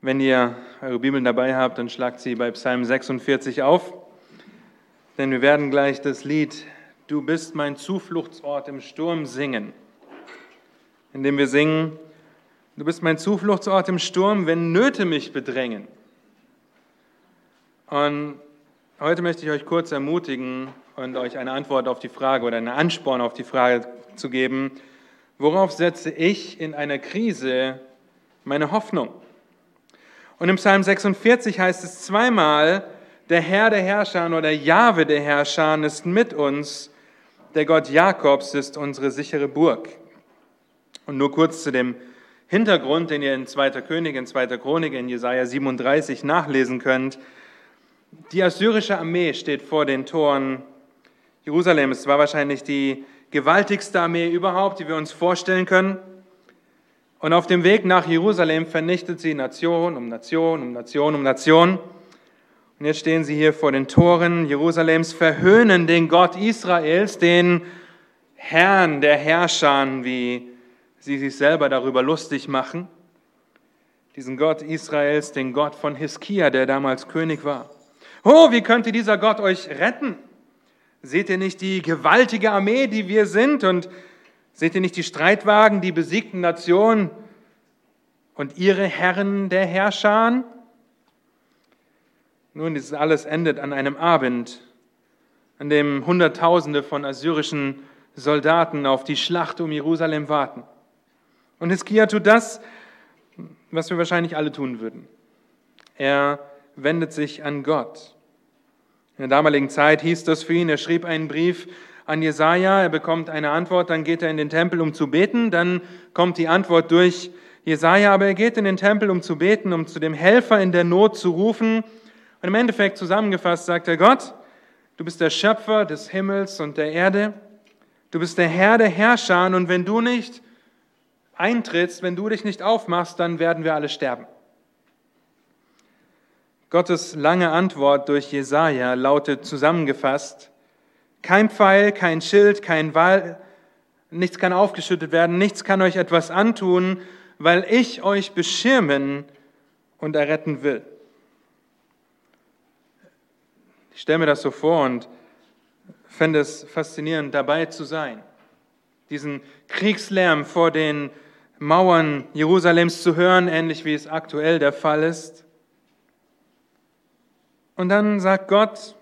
Wenn ihr eure Bibeln dabei habt, dann schlagt sie bei Psalm 46 auf, denn wir werden gleich das Lied Du bist mein Zufluchtsort im Sturm singen, indem wir singen, Du bist mein Zufluchtsort im Sturm, wenn Nöte mich bedrängen. Und heute möchte ich euch kurz ermutigen und euch eine Antwort auf die Frage oder einen Ansporn auf die Frage zu geben, worauf setze ich in einer Krise meine Hoffnung? Und im Psalm 46 heißt es zweimal, der Herr der Herrscher oder Jahwe der Herrscher ist mit uns, der Gott Jakobs ist unsere sichere Burg. Und nur kurz zu dem Hintergrund, den ihr in 2. König, in 2. Chronik, in Jesaja 37 nachlesen könnt. Die assyrische Armee steht vor den Toren Jerusalems. Es war wahrscheinlich die gewaltigste Armee überhaupt, die wir uns vorstellen können. Und auf dem Weg nach Jerusalem vernichtet sie Nation um Nation um Nation um Nation. Und jetzt stehen sie hier vor den Toren Jerusalems, verhöhnen den Gott Israels, den Herrn der Herrscher, wie sie sich selber darüber lustig machen. Diesen Gott Israels, den Gott von Hiskia, der damals König war. Oh, wie könnte dieser Gott euch retten? Seht ihr nicht die gewaltige Armee, die wir sind und Seht ihr nicht die Streitwagen, die besiegten Nationen und ihre Herren der Herrscher? Nun, dieses alles endet an einem Abend, an dem Hunderttausende von assyrischen Soldaten auf die Schlacht um Jerusalem warten. Und Hiskia tut das, was wir wahrscheinlich alle tun würden. Er wendet sich an Gott. In der damaligen Zeit hieß das für ihn, er schrieb einen Brief an Jesaja, er bekommt eine Antwort, dann geht er in den Tempel, um zu beten, dann kommt die Antwort durch Jesaja, aber er geht in den Tempel, um zu beten, um zu dem Helfer in der Not zu rufen. Und im Endeffekt zusammengefasst sagt er, Gott, du bist der Schöpfer des Himmels und der Erde, du bist der Herr der Herrscher und wenn du nicht eintrittst, wenn du dich nicht aufmachst, dann werden wir alle sterben. Gottes lange Antwort durch Jesaja lautet zusammengefasst: kein Pfeil, kein Schild, kein Wall, nichts kann aufgeschüttet werden, nichts kann euch etwas antun, weil ich euch beschirmen und erretten will. Ich stelle mir das so vor und fände es faszinierend, dabei zu sein, diesen Kriegslärm vor den Mauern Jerusalems zu hören, ähnlich wie es aktuell der Fall ist. Und dann sagt Gott,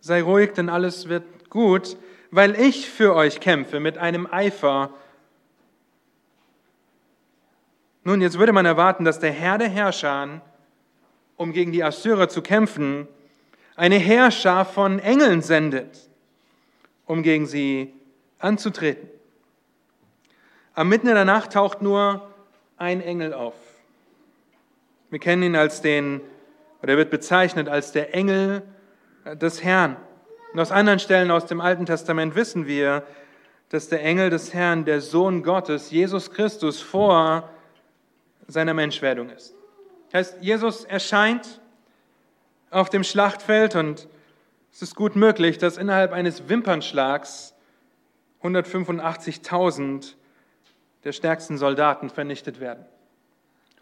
sei ruhig, denn alles wird gut, weil ich für euch kämpfe mit einem Eifer. Nun, jetzt würde man erwarten, dass der Herr der Herrscher, um gegen die Assyrer zu kämpfen, eine Herrscher von Engeln sendet, um gegen sie anzutreten. Am Mitten in der Nacht taucht nur ein Engel auf. Wir kennen ihn als den, oder er wird bezeichnet als der Engel des Herrn. Und aus anderen Stellen aus dem Alten Testament wissen wir, dass der Engel des Herrn, der Sohn Gottes, Jesus Christus, vor seiner Menschwerdung ist. Das heißt, Jesus erscheint auf dem Schlachtfeld und es ist gut möglich, dass innerhalb eines Wimpernschlags 185.000 der stärksten Soldaten vernichtet werden.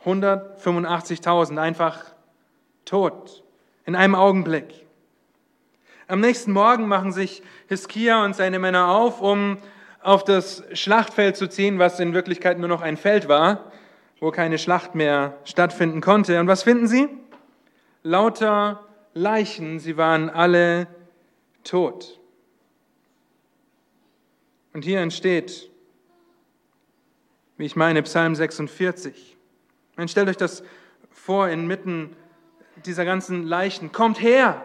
185.000 einfach tot in einem Augenblick. Am nächsten Morgen machen sich Hiskia und seine Männer auf, um auf das Schlachtfeld zu ziehen, was in Wirklichkeit nur noch ein Feld war, wo keine Schlacht mehr stattfinden konnte. Und was finden sie? Lauter Leichen, sie waren alle tot. Und hier entsteht, wie ich meine, Psalm 46. Man stellt euch das vor inmitten dieser ganzen Leichen. Kommt her,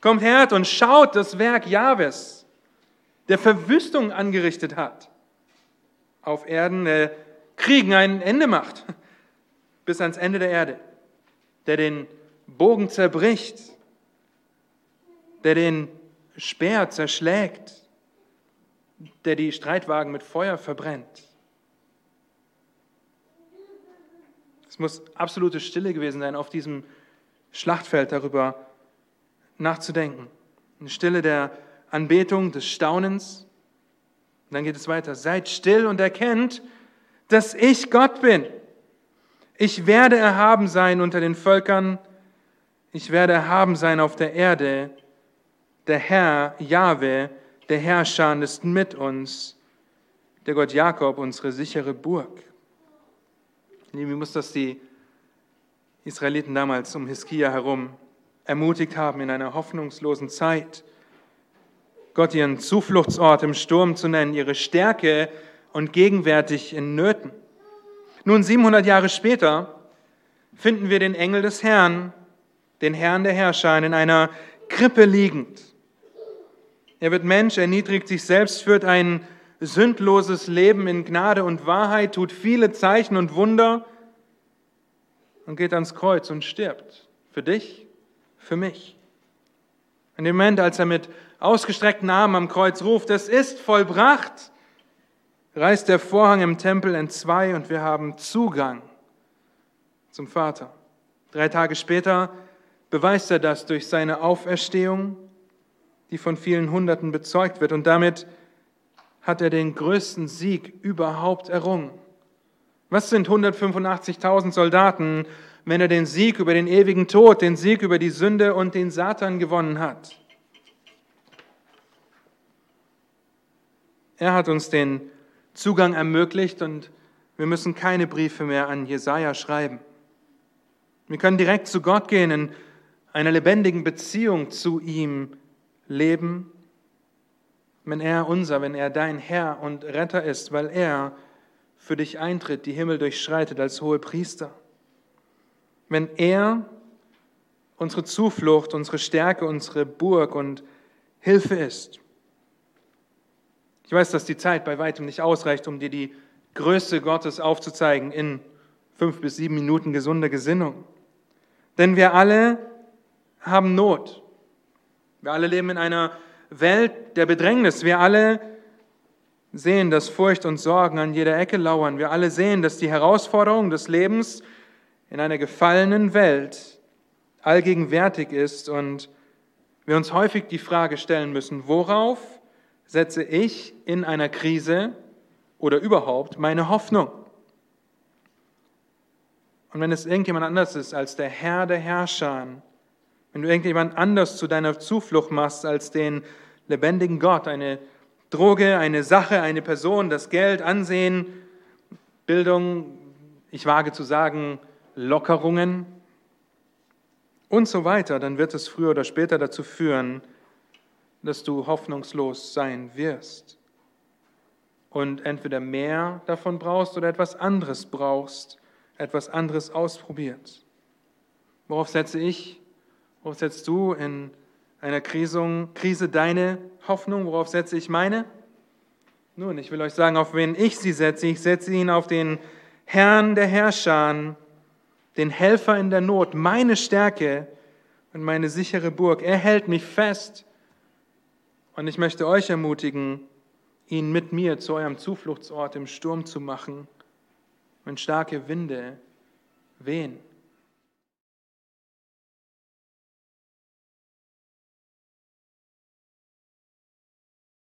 Kommt her und schaut das Werk Jahwes, der Verwüstung angerichtet hat auf Erden, der Kriegen ein Ende macht, bis ans Ende der Erde, der den Bogen zerbricht, der den Speer zerschlägt, der die Streitwagen mit Feuer verbrennt. Es muss absolute Stille gewesen sein auf diesem Schlachtfeld darüber, nachzudenken. Eine Stille der Anbetung, des Staunens. Und dann geht es weiter. Seid still und erkennt, dass ich Gott bin. Ich werde erhaben sein unter den Völkern, ich werde erhaben sein auf der Erde. Der Herr, Jahwe, der Herrscher ist mit uns, der Gott Jakob, unsere sichere Burg. Wie muss das die Israeliten damals um Hiskia herum ermutigt haben in einer hoffnungslosen Zeit? Gott ihren Zufluchtsort im Sturm zu nennen, ihre Stärke und gegenwärtig in Nöten. Nun, 700 Jahre später finden wir den Engel des Herrn, den Herrn der Herrscher, in einer Krippe liegend. Er wird Mensch, erniedrigt sich selbst, führt ein sündloses Leben in Gnade und Wahrheit, tut viele Zeichen und Wunder und geht ans Kreuz und stirbt. Für dich, für mich. In dem Moment, als er mit ausgestreckten Armen am Kreuz ruft, es ist vollbracht, reißt der Vorhang im Tempel entzwei und wir haben Zugang zum Vater. Drei Tage später beweist er das durch seine Auferstehung, die von vielen Hunderten bezeugt wird. Und damit hat er den größten Sieg überhaupt errungen. Was sind 185.000 Soldaten, wenn er den Sieg über den ewigen Tod, den Sieg über die Sünde und den Satan gewonnen hat? Er hat uns den Zugang ermöglicht und wir müssen keine Briefe mehr an Jesaja schreiben. Wir können direkt zu Gott gehen, in einer lebendigen Beziehung zu ihm leben, wenn er unser, wenn er dein Herr und Retter ist, weil er für dich eintritt, die Himmel durchschreitet als hohe Priester. Wenn er unsere Zuflucht, unsere Stärke, unsere Burg und Hilfe ist. Ich weiß, dass die Zeit bei weitem nicht ausreicht, um dir die Größe Gottes aufzuzeigen in fünf bis sieben Minuten gesunder Gesinnung. Denn wir alle haben Not. Wir alle leben in einer Welt der Bedrängnis. Wir alle sehen, dass Furcht und Sorgen an jeder Ecke lauern. Wir alle sehen, dass die Herausforderung des Lebens in einer gefallenen Welt allgegenwärtig ist und wir uns häufig die Frage stellen müssen, worauf setze ich in einer Krise oder überhaupt meine Hoffnung? Und wenn es irgendjemand anders ist als der Herr der Herrscher, wenn du irgendjemand anders zu deiner Zuflucht machst als den lebendigen Gott, eine Droge, eine Sache, eine Person, das Geld, Ansehen, Bildung, ich wage zu sagen, Lockerungen und so weiter, dann wird es früher oder später dazu führen, dass du hoffnungslos sein wirst und entweder mehr davon brauchst oder etwas anderes brauchst, etwas anderes ausprobiert. Worauf setze ich, worauf setzt du in einer Krise, Krise deine Hoffnung? Worauf setze ich meine? Nun, ich will euch sagen, auf wen ich sie setze. Ich setze ihn auf den Herrn der Herrscher, den Helfer in der Not, meine Stärke und meine sichere Burg. Er hält mich fest und ich möchte euch ermutigen, ihn mit mir zu eurem Zufluchtsort im Sturm zu machen, wenn starke Winde wehen.